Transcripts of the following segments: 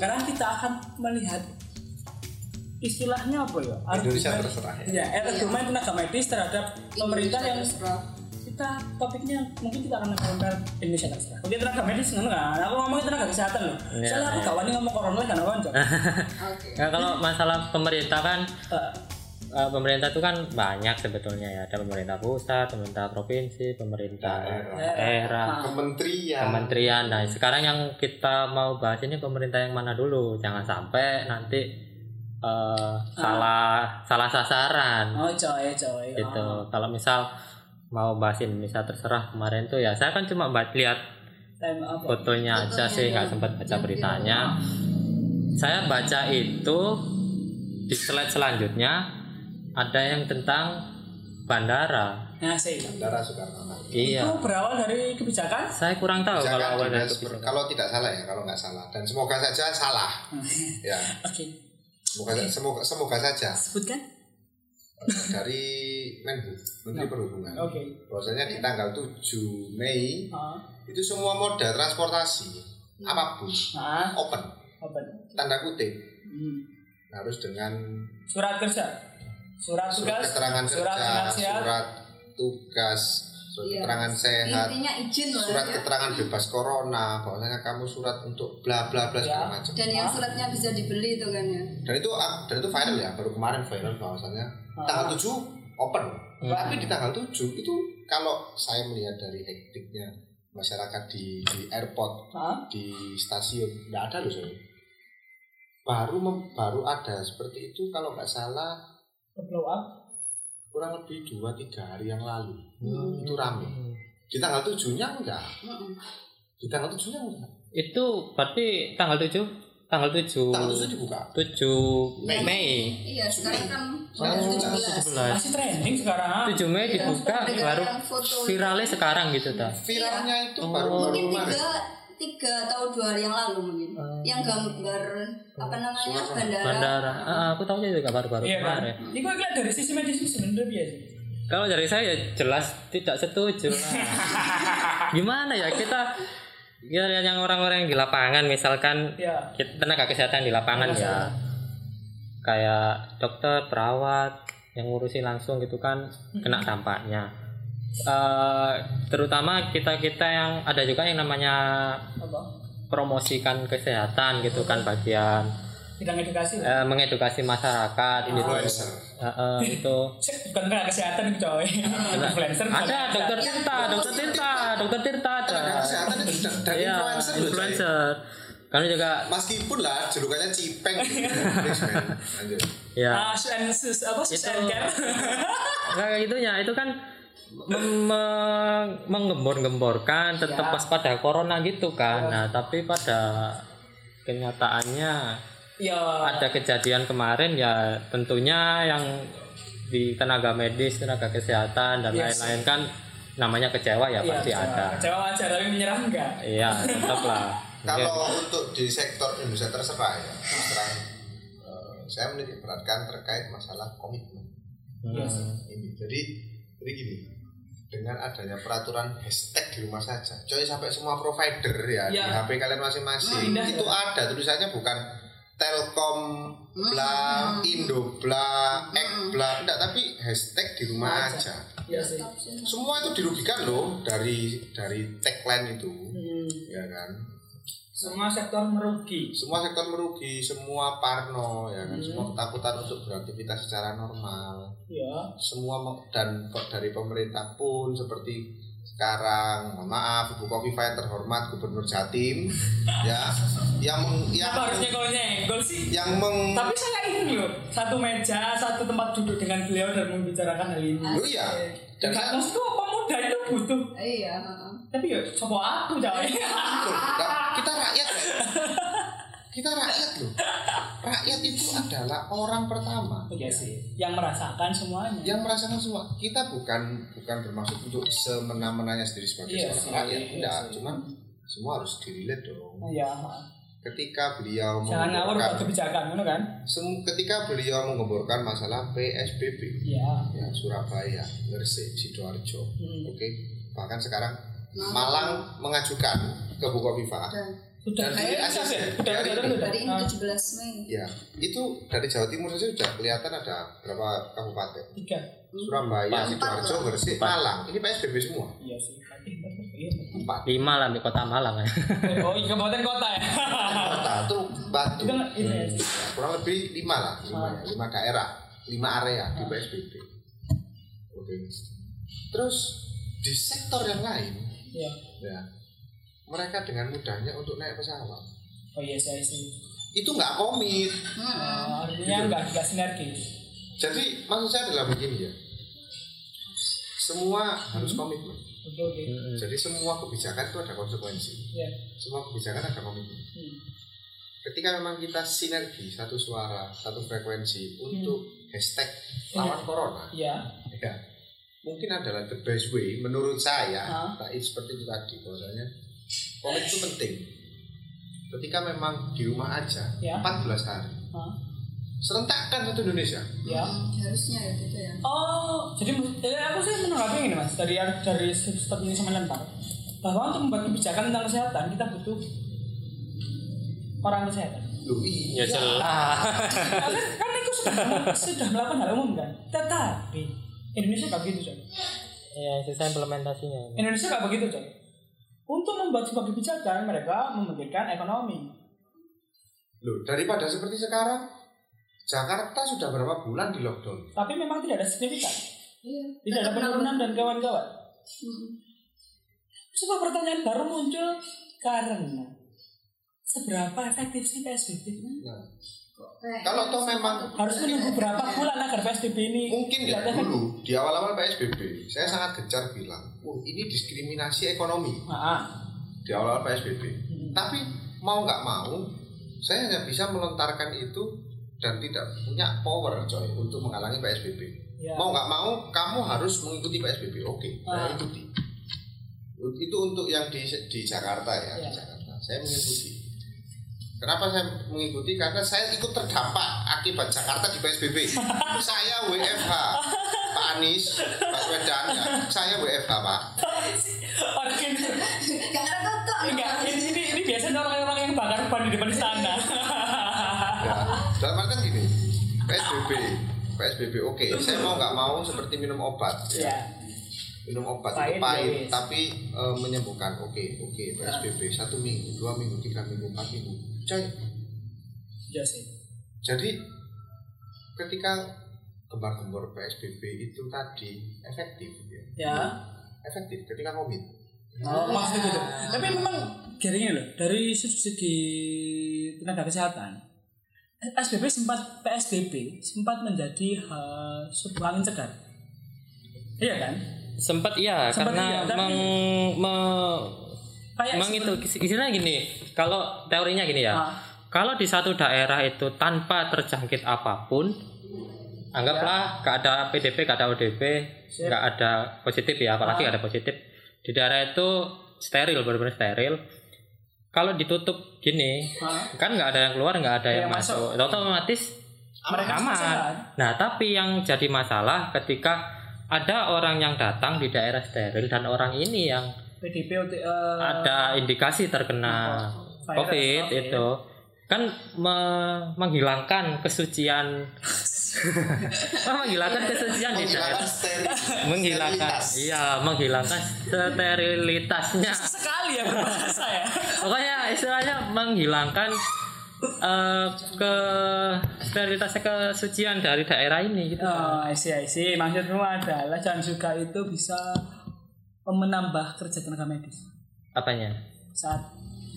sekarang kita akan melihat istilahnya apa ya? Indonesia terserah ya. Ya, argumen tenaga medis terhadap pemerintah yang terserah. kita topiknya mungkin kita akan membahas Indonesia terserah. Oke tenaga medis kan kan? Aku ngomongin tenaga kesehatan loh. Iya, Soalnya aku iya. kawan ngomong corona karena konco. Oke. Ya kalau masalah pemerintah kan Eh, eh, pemerintah itu kan banyak sebetulnya ya. Ada pemerintah pusat, pemerintah provinsi, pemerintah Daerah. Kementerian. kementerian. Nah, sekarang yang kita mau bahas ini pemerintah yang mana dulu? Jangan sampai nanti eh, salah salah sasaran Oh coy coy. gitu. Oh. Kalau misal mau bahas Indonesia terserah kemarin tuh ya saya kan cuma buat lihat fotonya aja sih ya. nggak sempat baca beritanya saya baca itu di slide selanjutnya ada yang tentang bandara Nah sih. Bandara Soekarno Hatta. iya Itu berawal dari kebijakan. saya kurang tahu Misalkan kalau awal dari dinas- kebijakan. kalau tidak salah ya, kalau nggak salah dan semoga saja salah. ya, Oke. semoga semoga semoga saja Sebutkan. dari Menhu, Menteri Perhubungan. Oke. Bahwasanya di tanggal 7 Mei Ah, itu semua moda transportasi apa pun ah, open open. tanda kutip Hmm. harus dengan Surat kerja. Surat surat tugas. keterangan surat kerja, surat sehat. surat tugas, surat Iya. keterangan sehat, Intinya izin lah surat ya. keterangan bebas corona, bahwasanya kamu surat untuk bla bla bla segala Ya. macam. Dan yang suratnya bisa dibeli itu kan ya. Dan itu ah, dan itu viral ya, baru kemarin viral bahwasanya Ah. tanggal 7 open. Hmm. Tapi di tanggal 7 itu kalau saya melihat dari hektiknya masyarakat di, di airport, Ah, di stasiun, nggak ada loh saya. Baru mem- baru ada seperti itu kalau nggak salah blow up. kurang lebih 2-3 hari yang lalu. Hmm. Itu rame. Di tanggal 7-nya enggak. Mm-mm. Di tanggal 7-nya enggak. itu berarti tanggal 7 tanggal 7 Tanggal 7 dibuka. 7 Mei. Mei Iya, sekarang kan Sekarang 17. 17 Masih trending sekarang. 7 Mei Iya, dibuka baru viralnya sekarang gitu dah Viralnya itu Oh. baru baru Mungkin tiga tiga atau dua hari yang lalu mungkin. Hmm. Yang gambar apa namanya bandara. bandara ah, aku tahu juga baru-baru Iya kan? kemarin Ini kok lihat dari sisi medis sebenarnya biasa. Kalau dari saya ya jelas tidak setuju. Gimana ya kita ya yang orang-orang yang di lapangan misalkan Ya. kita tenaga kesehatan di lapangan ya kayak dokter perawat yang ngurusi langsung gitu kan kena dampaknya Eh, terutama kita kita yang ada juga yang namanya Apa? promosikan kesehatan gitu kan bagian Bidang edukasi eh, mengedukasi masyarakat gitu Influencer. Eh, eh, itu bukan tenaga kesehatan itu coy. Influencer. ada dokter. Tirta dokter Tirta dokter Tirta ada kesehatan itu sudah dan Iya, influencer influencer kami juga Meskipun lah julukannya cipeng gitu. Ya Ah, sus apa sus Itu- nggak kayak gitunya itu kan menggembor-gemborkan tetap Ya. pas pada corona gitu kan nah tapi pada kenyataannya Ya. ada kejadian kemarin ya tentunya yang di tenaga medis tenaga kesehatan dan Yes. lain-lain kan namanya kecewa ya Iya, pasti kecewa. ada Kecewa wajar tapi menyerah enggak. iya tetap lah Kalau untuk di sektor Indonesia terserah ya, terang eh, saya menitik beratkan terkait masalah komitmen Hmm. ini. Jadi, jadi gini, dengan adanya peraturan hashtag di rumah saja, coy sampai semua provider ya, di Ya. HP kalian masing-masing Hmm, indah, itu ya. ada tulisannya bukan Telkom bla, Indo bla, Ek bla, enggak tapi hashtag di rumah aja. Iya sih. Semua itu dirugikan loh dari dari tagline itu, Hmm. ya kan? Semua sektor merugi. semua sektor merugi, semua parno ya kan, Hmm. semua ketakutan untuk beraktivitas secara normal. Ya. Semua dan dari pemerintah pun seperti sekarang, mohon maaf Ibu Kofifa yang terhormat Gubernur Jatim ya, yang meng, yang, Kenapa harusnya kau nyenggol sih? yang meng, Tapi saya ingin loh satu meja, satu tempat duduk dengan beliau dan membicarakan hal ini. Oh iya. Dan maksudku pemuda itu butuh. Iya, heeh. Tapi ya coba aku coy. Kita rakyat ya. Kita rakyat loh. Rakyat itu adalah orang pertama. Iya sih. Yang merasakan semuanya. yang merasakan semua kita bukan bukan bermaksud untuk semena-menanya sendiri sebagai Iya seorang sih, rakyat iya tidak sih. cuman semua harus dirilet dong Iya. ketika beliau Jangan menggemborkan kebijakan, ngono kan? ketika beliau menggemborkan masalah PSBB Iya. ya Surabaya Gresik sidoarjo Hmm. oke bahkan sekarang Malang mengajukan ke Bukoviva. Dan Sudah dari ACC, ya? Udah dari- hari ini Ah, 17 Mei. Ya, itu dari Jawa Timur saja sudah kelihatan ada berapa kabupaten. Tiga. Surabaya. Sidoarjo, Gresik. Malang. Ini PSBB semua. Iya sih. Iya. Empat. lima lah di kota Malang ya. Oh, iya kabupaten kota ya. Kota itu batu. Ini ya. Ya, kurang lebih lima lah, lima, ya, lima daerah, lima area di PSBB. Oke. Terus di sektor yang lain, Iya. ya mereka dengan mudahnya untuk naik pesawat Oh iya saya sih. itu nggak komit. Hmm. Oh, artinya nggak nggak sinergis. Jadi maksud saya adalah begini ya, semua harus komitmen. Oke oke. Mm-mm. Jadi semua kebijakan itu ada konsekuensi. Iya. Semua kebijakan ada komitmen. Hmm. Ketika memang kita sinergi satu suara, satu frekuensi untuk hashtag lawan corona, Iya. ya mungkin adalah the best way menurut saya. Hah? Nah, seperti itu tadi bahwasanya komit itu penting. Ketika memang di rumah aja Ya. 14 hari, Hah? serentakkan satu Indonesia. Ya. Harusnya ya gitu ya. Oh, jadi ya aku sih menanggapi ini mas dari dari step ini sama lempar bahwa untuk membuat kebijakan tentang kesehatan kita butuh orang kesehatan. Loh, iya. Ya jelas. Kan itu sudah sudah melakukan hal umum kan. Tetapi Indonesia nggak begitu coy. ya implementasinya. Indonesia nggak begitu coy. Untuk membuat sebuah kebijakan mereka memikirkan ekonomi. Loh, daripada seperti sekarang, Jakarta sudah berapa bulan di lockdown? Tapi memang tidak ada signifikan. Iya. Tidak ada penurunan dan kawan-kawan. Hmm. Sebuah pertanyaan baru muncul karena seberapa efektif sih PSBB? Nah, Kok kayak- kalau toh memang Harus menunggu berapa bulan agar PSBB ini mungkin ya dulu di awal-awal PSBB, saya sangat gencar bilang, "Wah, ini diskriminasi ekonomi." Ah, di awal PSBB. Hmm. Tapi mau nggak mau, saya hanya bisa melontarkan itu dan tidak punya power coy untuk menghalangi PSBB. ya. Mau nggak mau, kamu harus mengikuti PSBB. Oke, saya Ah. ikuti. Itu untuk yang di, di Jakarta ya, di Ya. Jakarta. Saya mengikuti. Kenapa saya mengikuti? Karena saya ikut terdampak akibat Jakarta di PSBB. saya WFH, Pak Anies, Baswedan, ya. saya WFH Pak. Orang ini, Gak ada tutup. enggak, ini, ini, ini biasanya orang-orang yang bakar ban di depan istana. ya dalam artian gini PSBB PSBB oke saya mau nggak mau seperti minum obat ya. minum obat Pahit, itu pahit yes. tapi eh, menyembuhkan oke oke PSBB satu minggu dua minggu tiga minggu empat minggu coy Ya sih. jadi ketika gembar-gembor PSBB itu tadi efektif ya Ya. efektif ketika komit Oh, maksudnya gitu. Tapi memang jaringnya loh dari segi tenaga kesehatan. PSBB sempat PSBB sempat menjadi eh, sebuah angin segar. Iya kan? Sempat iya Sempat karena iya, tapi- meng, me- Kayak Emang itu istilahnya gini, kalau teorinya gini ya. Ah. Kalau di satu daerah itu tanpa terjangkit apa pun, anggaplah gak ada PDP, gak ada ODP, gak ada positif ya, apalagi Ah. gak ada positif. Di daerah itu steril, benar-benar steril. Kalau ditutup gini, Ah. kan nggak ada yang keluar, nggak ada yang, Yang masuk. masuk. Otomatis mereka aman. sehat. Nah, tapi yang jadi masalah ketika ada orang yang datang di daerah steril dan orang ini yang PDP eh, ada indikasi terkena virus, COVID oke. itu kan me- menghilangkan kesucian menghilangkan kesucian di daerah menghilangkan sterilitas. iya menghilangkan sterilitasnya sekali ya berbahasa ya. pokoknya istilahnya menghilangkan eh, ke sterilitasnya kesucian dari daerah ini gitu Oh, I see, I see. Maksudmu adalah dan juga itu bisa menambah kerja tenaga medis. Apanya? Saat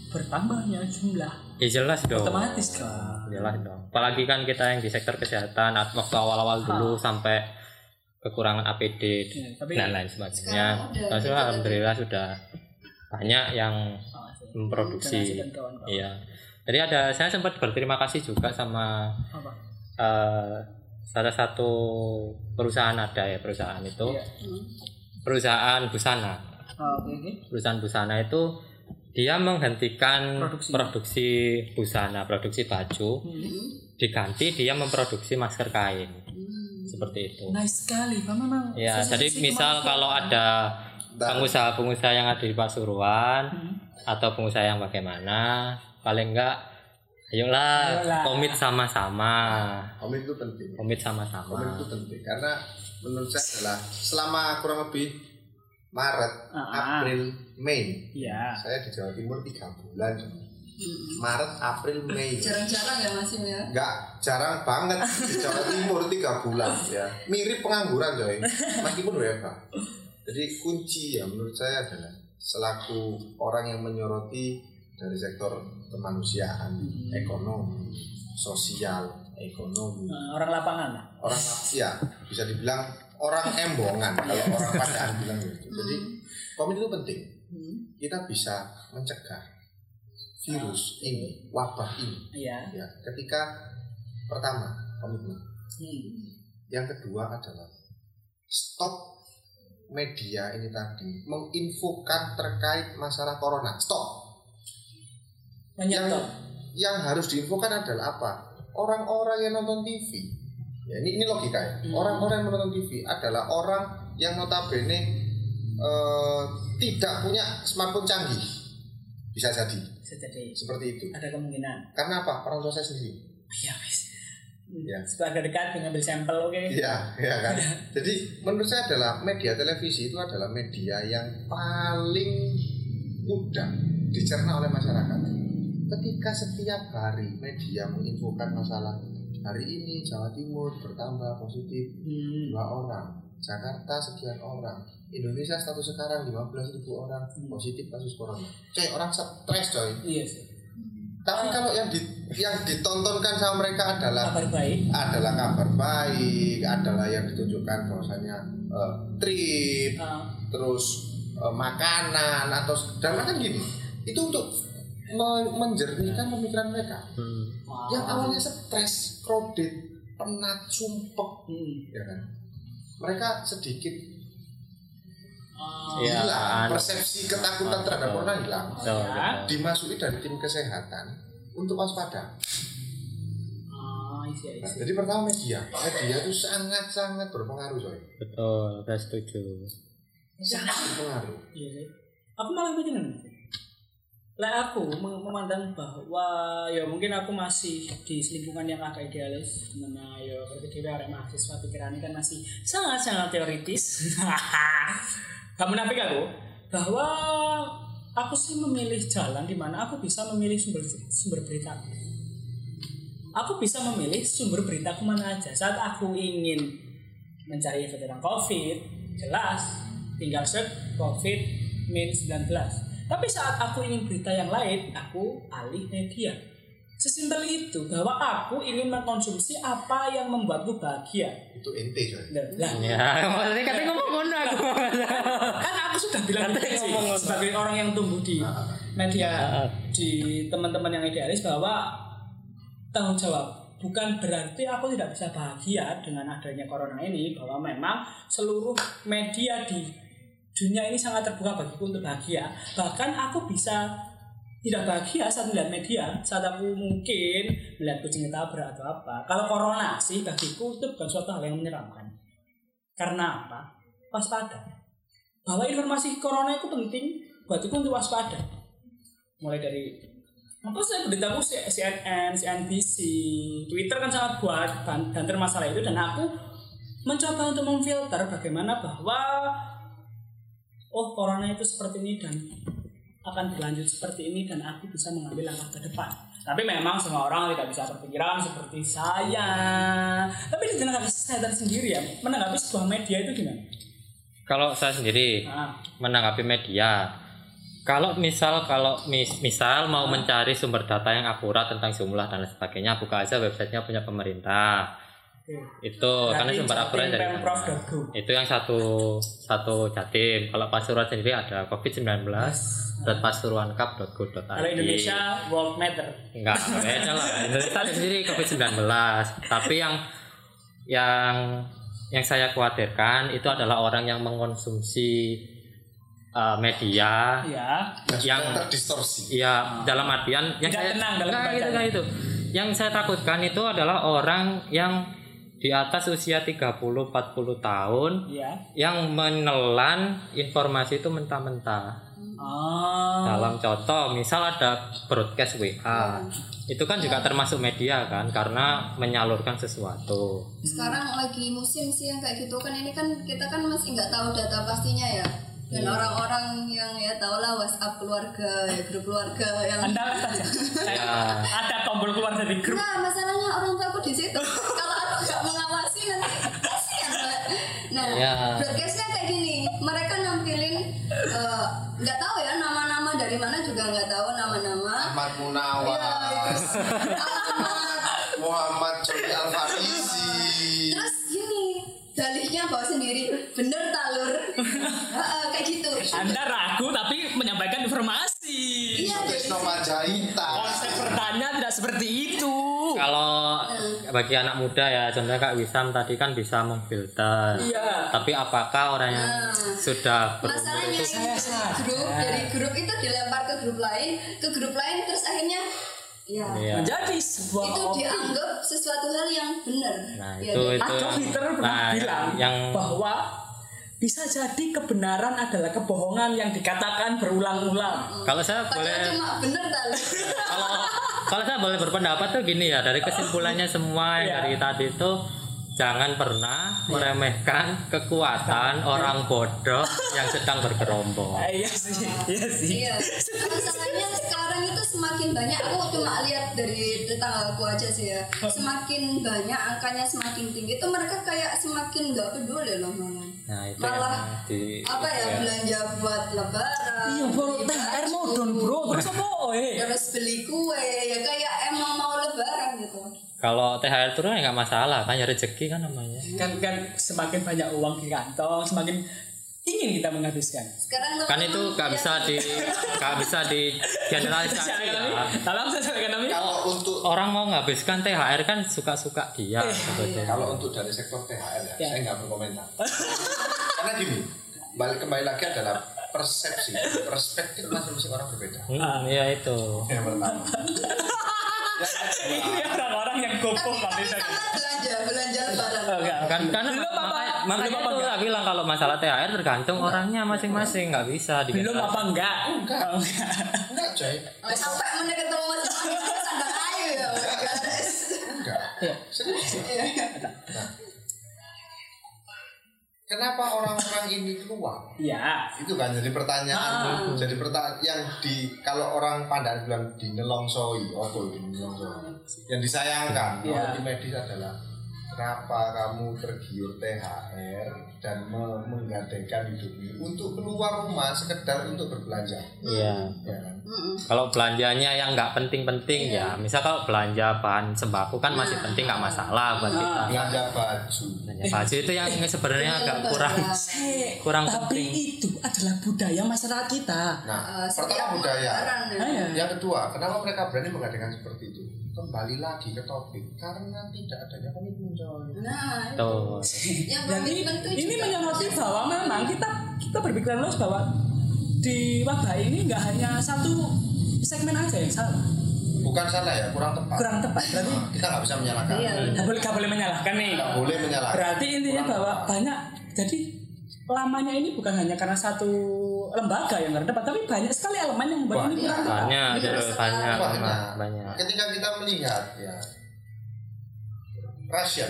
bertambahnya jumlah ya jelas dong. otomatis kan. jelas dong. Apalagi kan kita yang di sektor kesehatan at- waktu awal-awal dulu sampai kekurangan APD Ya, tapi- dan lain sebagainya. udah Tapi gitu, alhamdulillah sudah banyak yang Oh, I see. memproduksi. iya. Jadi ada saya sempat berterima kasih juga sama Apa? eh, salah satu perusahaan ada ya perusahaan itu. Iya. Perusahaan busana Oh, Oke, oke. perusahaan busana itu dia menghentikan Produksi. produksi busana produksi baju Hmm. diganti dia memproduksi masker kain seperti itu Nice sekali, Pak memang. ya jadi misal kalau ada pengusaha-pengusaha yang ada di Pasuruan Hmm. atau pengusaha yang bagaimana paling enggak ayolah Ayolah. komit sama-sama Komit itu penting. komit sama-sama Komit itu penting karena menurut saya adalah selama kurang lebih Maret, Ah, ah. April, Mei. Iya. Saya di Jawa Timur tiga bulan. Maret, April, Mei. Jarang-jarang ya Mas ya. Enggak, jarang banget di Jawa Timur tiga bulan ya. Mirip pengangguran coy, meskipun WFH. Jadi kunci ya menurut saya adalah selaku orang yang menyoroti dari sektor kemanusiaan, Hmm. ekonomi, sosial, ekonomi, Nah, orang lapangan orang ya bisa dibilang orang embongan kalau orang padaan bilang gitu. Jadi komit itu penting. Hmm. Kita bisa mencegah virus ini, wabah ini Iya. ya ketika pertama komitmen Hmm. yang kedua adalah stop media ini tadi menginfokan terkait masalah corona stop yang Menyetop. yang harus diinfokan adalah apa orang-orang yang nonton TV ya ini ini logika ya Hmm. orang-orang yang menonton TV adalah orang yang notabene eh, tidak punya smartphone canggih bisa jadi Bisa jadi seperti itu ada kemungkinan. karena apa orang tua saya sendiri Iya, wis. Ya. Keluarga dekat mengambil sampel oke. Iya, iya kan. Jadi menurut saya adalah media televisi itu adalah media yang paling mudah dicerna oleh masyarakat. Ketika setiap hari media menginfokan masalah hari ini Jawa Timur bertambah positif Hmm. dua orang, Jakarta sekian orang, Indonesia status sekarang 15.000 orang positif kasus corona. Coy, orang stres coy. Iya sih. Tapi kalau yang di, yang ditontonkan sama mereka adalah Kabar baik. adalah kabar baik, adalah yang ditunjukkan bahwasanya eh, trip, Ah, terus eh, makanan atau dan kan gini. Itu untuk menjernihkan pemikiran mereka. Hmm. wow. Yang awalnya stres, crowded, penat, sumpek, Hmm. ya kan. Mereka sedikit Iya. hilang, anu. persepsi ketakutan terhadap Betul. corona hilang. Betul, Ya. Dimasuki dari tim kesehatan untuk waspada. Isi Nah, jadi pertama media, media itu sangat-sangat berpengaruh, coy. betul saya setuju Sangat berpengaruh. Iya sih. Aku malah begini. Lah aku mem- memandang bahwa ya mungkin aku masih di lingkungan yang agak idealis di mana ya ketika dia ada mahasiswa pikirannya kan masih sangat-sangat teoritis. Gak menafik aku bahwa aku sih memilih jalan di mana aku bisa memilih sumber sumber berita aku bisa memilih sumber berita ke mana aja. Saat aku ingin mencari tentang covid jelas tinggal search covid min 19 tapi saat aku ingin berita yang lain aku alih media sesimpel itu bahwa aku ingin mengkonsumsi apa yang membuatku bahagia Itu ente, coy. lah ya maksudnya katanya ngomong ngono aku kan aku sudah bilang Katanya gitu sih, ngomong ngono. sebagai orang yang tumbuh di Ah, media Ah. di teman-teman yang idealis bahwa tanggung jawab bukan berarti aku tidak bisa bahagia dengan adanya corona ini bahwa memang seluruh media di dunia ini sangat terbuka bagiku untuk bahagia. Bahkan aku bisa tidak bahagia saat melihat media saat aku mungkin melihat kucing ditabrak atau apa. Kalau corona sih bagiku itu bukan suatu hal yang menyeramkan. Karena apa? Waspada. Bahwa informasi corona itu penting buatku untuk waspada. Mulai dari apa sih beritahu CNN, CNBC, Twitter kan sangat buat ban- banter masalah itu dan aku mencoba untuk memfilter bagaimana bahwa oh corona itu seperti ini dan akan berlanjut seperti ini dan aku bisa mengambil langkah ke depan. Tapi memang semua orang tidak bisa berpikiran seperti saya. Tapi di tenaga kesehatan sendiri ya, menanggapi sebuah media itu gimana? kalau saya sendiri Nah, menanggapi media kalau misal kalau mis- misal mau mencari sumber data yang akurat tentang jumlah dan lain sebagainya buka aja websitenya punya pemerintah oke. itu karena Berarti sumber akurat dari Pemprov itu yang satu satu jatim kalau pasuruan sendiri ada covid 19 pasuruankap.go.id Kalau Indonesia World Matter. enggak beda lah Indonesia sendiri covid 19 tapi yang yang yang saya khawatirkan itu adalah orang yang mengkonsumsi uh, media Ya. yang terdistorsi. ya dalam artian yang Tidak saya tenang dalam gitu, bacanya. nggak itu yang saya takutkan itu adalah orang yang di atas usia 30 40 tahun Ya. yang menelan informasi itu mentah-mentah Oh. Dalam contoh, misal ada broadcast WA, itu kan juga termasuk media kan, karena menyalurkan sesuatu. sekarang lagi musim sih yang kayak gitu kan ini kan kita kan masih nggak tahu data pastinya ya dan orang-orang yang ya tau lah WhatsApp keluarga ya grup keluarga yang Anda lihat aja. Ya. Ada tombol keluar dari grup. nah masalahnya orang tua aku di situ nah Ya. broadcastnya kayak gini. Mereka nampilin eh, nggak tahu ya nama-nama dari mana juga nggak tahu nama-nama. Ahmad Munawar Ya, alamat. Muhammad Joni Alfarisi terus gini dalihnya bawa sendiri. Bener talur Heeh, kayak gitu. Anda ragu tapi bagi anak muda ya, contohnya Kak Wisam tadi kan bisa memfilter. Iya. Tapi apakah orang yang Nah. sudah berumur masalahnya itu Saya grup dari grup itu dilempar ke grup lain ke grup lain terus akhirnya ya Iya. Menjadi sebuah itu opini. dianggap sesuatu hal yang benar Nah, Ya, itu dan- itu Adolf Hitler pernah nah, bilang yang bahwa bisa jadi kebenaran adalah kebohongan yang dikatakan berulang-ulang. kalau saya padahal boleh cuma bener talur kalau kalau saya boleh berpendapat tuh gini ya dari kesimpulannya semua yang Iya. dari tadi itu jangan pernah meremehkan kekuatan orang bodoh yang sedang bergerombol. Eh, iya sih, iya sih. Iya, masalahnya sekarang itu semakin banyak. Aku cuma lihat dari tetanggaku aja sih ya. Semakin banyak angkanya semakin tinggi itu mereka kayak semakin nggak peduli loh malah. Nah, itu Malah yang di apa ya belanja buat lebaran. Iya bro, THR baju, modon bro, terus apa? Eh, Terus beli kue ya kayak emang mau lebaran gitu. Kalau THR turun ya nggak masalah kan ya rezeki kan namanya. kan kan semakin banyak uang di kantong, semakin ingin kita menghabiskan. Sekarang Kan itu nggak ya, bisa di nggak bisa di generalisasi ya. Tolong saya sampaikan kami. kalau untuk Orang mau nghabiskan THR kan suka-suka dia Eh, sebetulnya. kalau untuk dari sektor THR ya, Ya. saya nggak berkomentar karena gini balik kembali lagi adalah persepsi perspektif masing-masing orang berbeda Hmm, iya itu. yang pertama orang-orang yang gopoh Tapi, belanja belanja lebaran. Oh, enggak. kan karena belum apa, makanya, belum apa enggak? bilang kalau masalah THR tergantung orangnya masing-masing nggak bisa Belum digeneralisasi. apa enggak? Enggak. Oh, enggak. enggak coy sampai menit ketemu sama sandang ayu ya. guys. enggak Iya. serius Nah. Kenapa orang-orang ini keluar Iya. itu kan jadi pertanyaan jadi pertanyaan yang di kalau orang pandang bilang dinelongsoi apa itu dinelongsoi yang disayangkan Iya. kalau di medis adalah kenapa kamu tergiur THR dan me- menggadaikan hidupmu untuk keluar rumah sekedar untuk berbelanja Iya. ya kan? Kalau belanjanya yang nggak penting-penting Iya. ya, misal kalau belanja bahan sembako kan masih Nah. penting nggak masalah buat kita. belanja baju Belanja baju itu yang sebenarnya agak kurang Eh, kurang tapi penting. itu adalah budaya masyarakat kita. nah Eh, pertama budaya yang kedua kenapa mereka berani mengadakan seperti itu kembali lagi ke topik karena tidak adanya komitmen coy Nah, itu. Yang komitmen tuh ini juga menyoroti bahwa memang kita kita berpikiran luas bahwa di wabah ini nggak hanya satu segmen aja yang salah, bukan salah ya kurang tepat kurang tepat. Berarti Nah, kita nggak bisa menyalahkan Iya. nggak boleh nggak boleh menyalahkan nih. nggak boleh menyalahkan Berarti intinya Kurang bahwa tepat. banyak jadi lamanya ini bukan hanya karena satu lembaga yang kurang tepat, tapi banyak sekali elemen yang membuat ini Banyak. kurang tepat. Banyak, Ini terus banyak, banyak. banyak. ketika kita melihat ya Rusia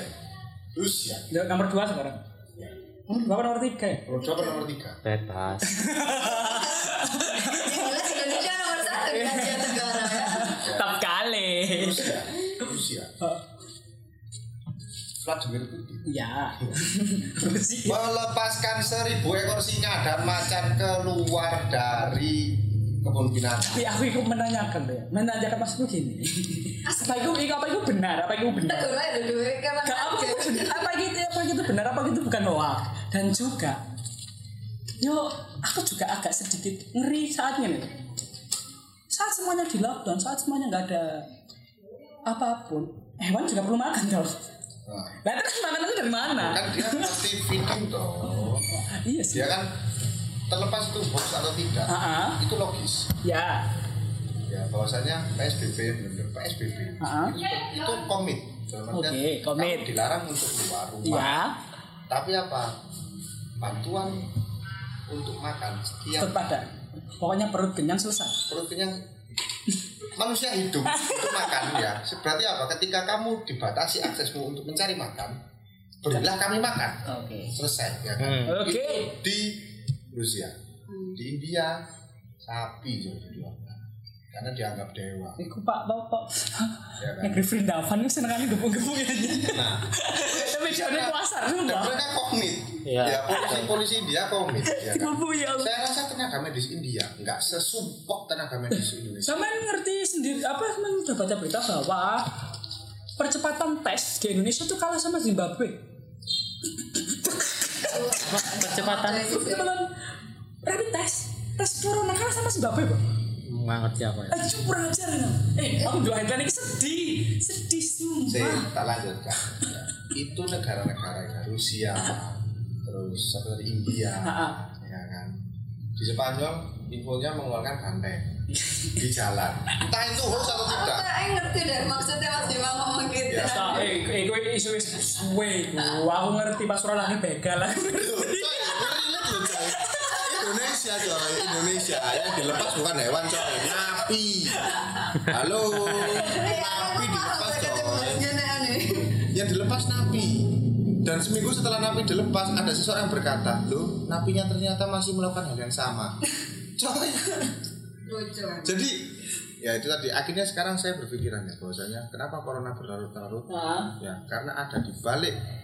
Rusia Udah Nomor dua sekarang. Nomor dua apa nomor tiga ya? nomor dua nomor tiga Bebas. Indonesia nomor satu di Asia Tenggara ya. Tetap kali. Rusia Rusia Vladimir Putin Ya. Rusia. melepaskan seribu ekor singa dan macan keluar dari kebun binatang Tapi aku ikut menanyakan deh, menanyakan maksudku gini. apa itu, itu apa itu benar, apa itu benar? Tegur aja dulu kapan Gak apa itu benar, apa gitu, apa gitu benar, apa gitu bukan hoax. Dan juga, yo aku juga agak sedikit ngeri saatnya nih. Saat semuanya di lockdown, saat semuanya nggak ada apa pun, hewan juga perlu makan dong. Nah, Nah terus makanan itu dari mana? kan dia pasti feeding toh Iya sih. dia kan terlepas itu hoax atau tidak Ah, ah. itu logis Ya. ya bahwasanya PSBB benar PSBB Ah. itu, itu komit Oke, komit. kamu dilarang untuk keluar rumah Ya. tapi apa bantuan untuk makan setiap Tetap ada. pokoknya perut kenyang selesai perut kenyang manusia hidup untuk makan ya. Berarti apa? Ketika kamu dibatasi aksesmu untuk mencari makan berilah kami makan. Oke. Selesai ya kan? Hmm. oke. Itu di Rusia. Di India sapi jadi dijual karena dianggap dewa. Iku pak tau pak. Ya kan? Negeri Vrindavan itu seneng gepung-gepung ya nah. Tapi pasar dan sumpah. mereka komit Iya. ya polisi polisi India komit ya kan? Ya saya rasa tenaga medis India nggak sesumpok tenaga medis Indonesia. Sampean ngerti sendiri apa Sampean udah baca berita bahwa percepatan tes di Indonesia tuh kalah sama Zimbabwe. percepatan? Percepatan rapid test. Tes corona kalah sama Zimbabwe, Pak. Nggak ngerti apa ya Ayo kurang ajar ya. Eh, aku dua headline ini sedih, sedih saya sumpah. tak lanjutkan Ya. itu negara-negara ya Rusia terus satu dari India ya kan di Spanyol infonya mengeluarkan banteng di jalan entah itu hoax atau tidak Aku ngerti deh maksudnya Mas Bima ngomong gitu. Ya. Sa- Eh, eh, gue isu isu gua. aku ngerti pas orang lagi begal Indonesia coy. Indonesia. Yang dilepas bukan hewan coy. Napi. Halo. Napi dilepas coy. Yang dilepas napi. Dan seminggu setelah napi dilepas ada seseorang yang berkata loh napinya ternyata masih melakukan hal yang sama. Coy. Jadi ya itu tadi. Akhirnya sekarang saya berpikiran ya bahwasanya kenapa corona berlarut-larut? Ya karena ada di balik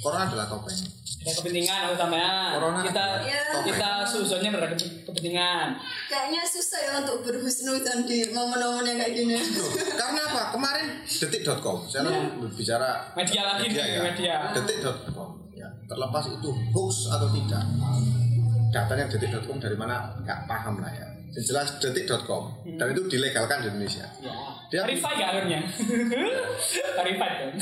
corona adalah topeng ada kepentingan utamanya. Corona kita adalah Ya. kita suzonnya berada kepentingan. Kayaknya susah ya untuk berhusnuzon di momen-momen yang kayak gini. Loh, karena apa? Kemarin detik.com, saya Ya. berbicara Media lagi nih, ya. media. Detik.com, ya. Terlepas itu hoax atau tidak, datanya detik.com dari mana nggak paham lah ya. Yang jelas detik.com dan itu dilegalkan di Indonesia. Ya. Dia- Verified ya akhirnya. Verified kan.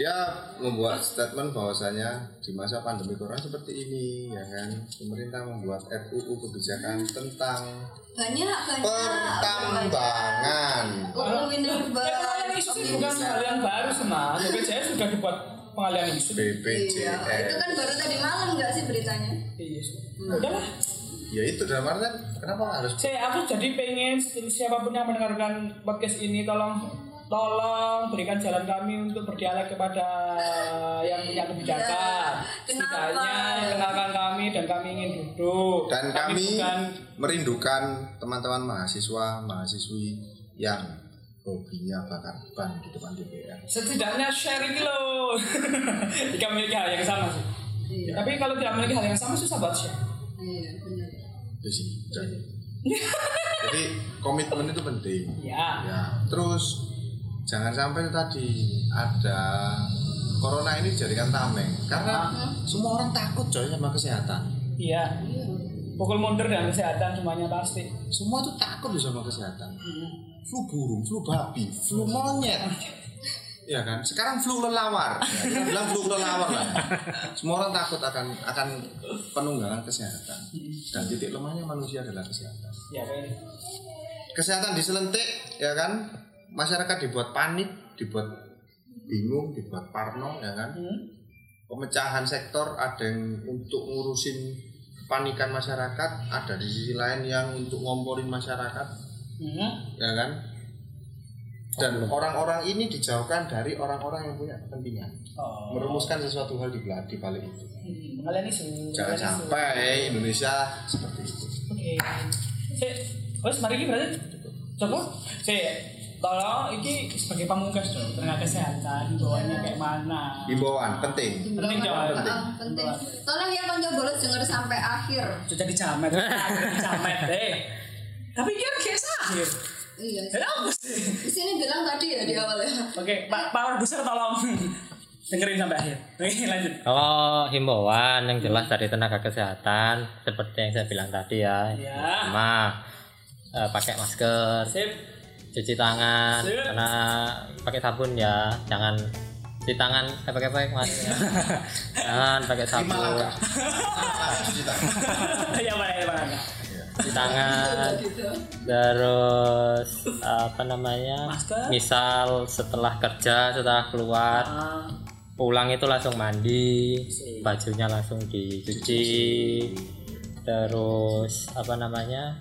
Dia membuat statement bahwasanya di masa pandemi corona seperti ini, ya kan, pemerintah membuat RUU kebijakan tentang Banyak banyak. pertambangan. Oh, minerba. Sih bukan hal yang baru mas. BPJS sudah dibuat pengalian isu. Iya, itu BPJS. kan baru tadi malam nggak sih beritanya? Iya. Udahlah. Ya itu dalam artian kenapa harus Saya aku jadi pengen siapa pun yang mendengarkan podcast ini tolong tolong berikan jalan kami untuk berdialog kepada yang punya kebijakan. Ya, Setidaknya kenalkan kami dan kami ingin duduk. dan kami bukan merindukan teman-teman mahasiswa mahasiswi yang hobinya bakar ban di depan DPR. setidaknya sharing loh. Jika memiliki hal yang sama sih. Iya. Tapi kalau tidak memiliki hal yang sama susah buat share. Iya, benar. Itu sih. Jadi, jadi komitmen itu penting. Ya. Ya. Terus jangan sampai itu tadi ada corona ini dijadikan tameng karena semua orang takut coy sama kesehatan. Iya. Pukul mundur dan kesehatan semuanya pasti. Semua tuh takut loh sama kesehatan. Flu burung, flu babi, flu monyet. Ya kan? Sekarang flu lelawar. Ya, kita bilang flu lelawar lah. Semua orang takut akan akan penunggangan kesehatan. Dan titik lemahnya manusia adalah kesehatan. Ya kayak Kesehatan diselentik, ya kan? Masyarakat dibuat panik, dibuat bingung, dibuat parno, ya kan? Hmm. Pemecahan sektor ada yang untuk ngurusin kepanikan masyarakat, ada di sisi lain yang untuk ngomporin masyarakat, Hmm. ya kan? Dan orang-orang ini dijauhkan dari orang-orang yang punya kepentingan, Oh. merumuskan sesuatu hal di balik, di balik itu. Hmm, isu. Jangan isu. sampai Indonesia seperti itu. Oke. Sik, wes mari iki berarti. Coba. Sik, tolong iki sebagai pamungkas dong tenaga kesehatan himbauannya kayak mana. Himbauan penting. Penting dong. Penting. Penting. Tolong ya konco bolos denger sampai akhir. Sudah dijamet, dijamet deh. Tapi dia kayak sahir. Iya. Ya apa sih? Di sini bilang tadi ya di awal ya. Oke, Pak Pak Produser tolong dengerin sampai akhir. Oke, lanjut. Kalau himbauan yang jelas dari tenaga kesehatan seperti yang saya bilang tadi ya, Ya. pertama eh, pakai masker, Sip. Cuci tangan, Sip. karena pakai sabun ya, jangan cuci tangan mas, jangan pakai sabun. Langkah cuci tangan. Ya, Pak, ya, Pak. cuci tangan, Gitu. terus apa namanya, Masker. misal setelah kerja, setelah keluar, Ah, pulang itu langsung mandi bajunya langsung dicuci terus apa namanya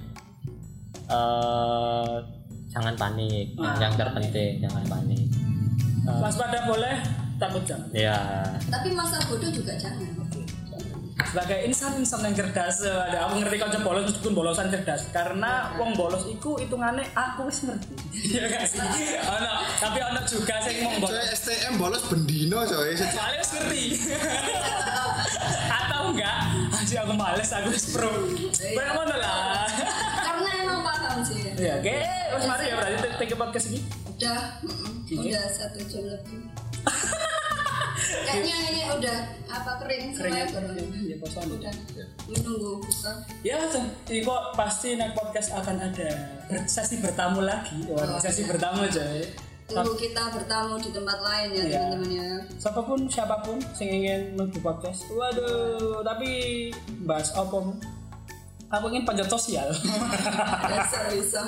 eh jangan panik. Ah, yang terpenting jangan panik. Eh, waspada boleh takut jangan ya Tapi masa bodoh juga jangan. sebagai insan-insan yang cerdas ada aku ngerti kau bolos meskipun bolosan cerdas. Karena wong bolos iku hitungannya aku wis ngerti. Iya gak sih? Ono. Tapi ono juga sing wong bolos. Coy STM bolos bendino coy. soalnya wis ngerti. Atau enggak? Aja aku males aku wis pro. Kayak mana lah. Karena emang paham sih. ya oke wis mari ya berarti take podcast ini Udah, udah satu jam lebih. Kayaknya ini udah apa kering keren ya baru. ya kosong Udah menunggu buka. Ya, ini kok pasti naik podcast akan ada sesi bertamu lagi. Wah, sesi bertamu coy. Tunggu kita bertamu di tempat lain ya Iya. teman-teman ya. Siapa pun siapa pun yang ingin mengikuti podcast. Waduh, tapi bahas apa? Aku ingin panjat sosial. Bisa.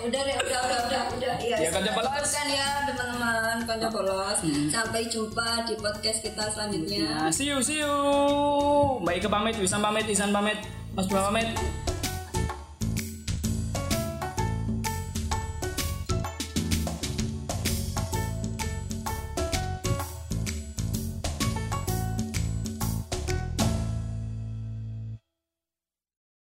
Udah deh, udah udah udah udah. Ya, Iya. Konco Bolos. Hmm. Kan ya teman-teman konco bolos. Sampai jumpa di podcast kita selanjutnya. nah, see you, see you. Mbak Ika pamit, Wisam pamit, Isan pamit, Mas Bro pamit.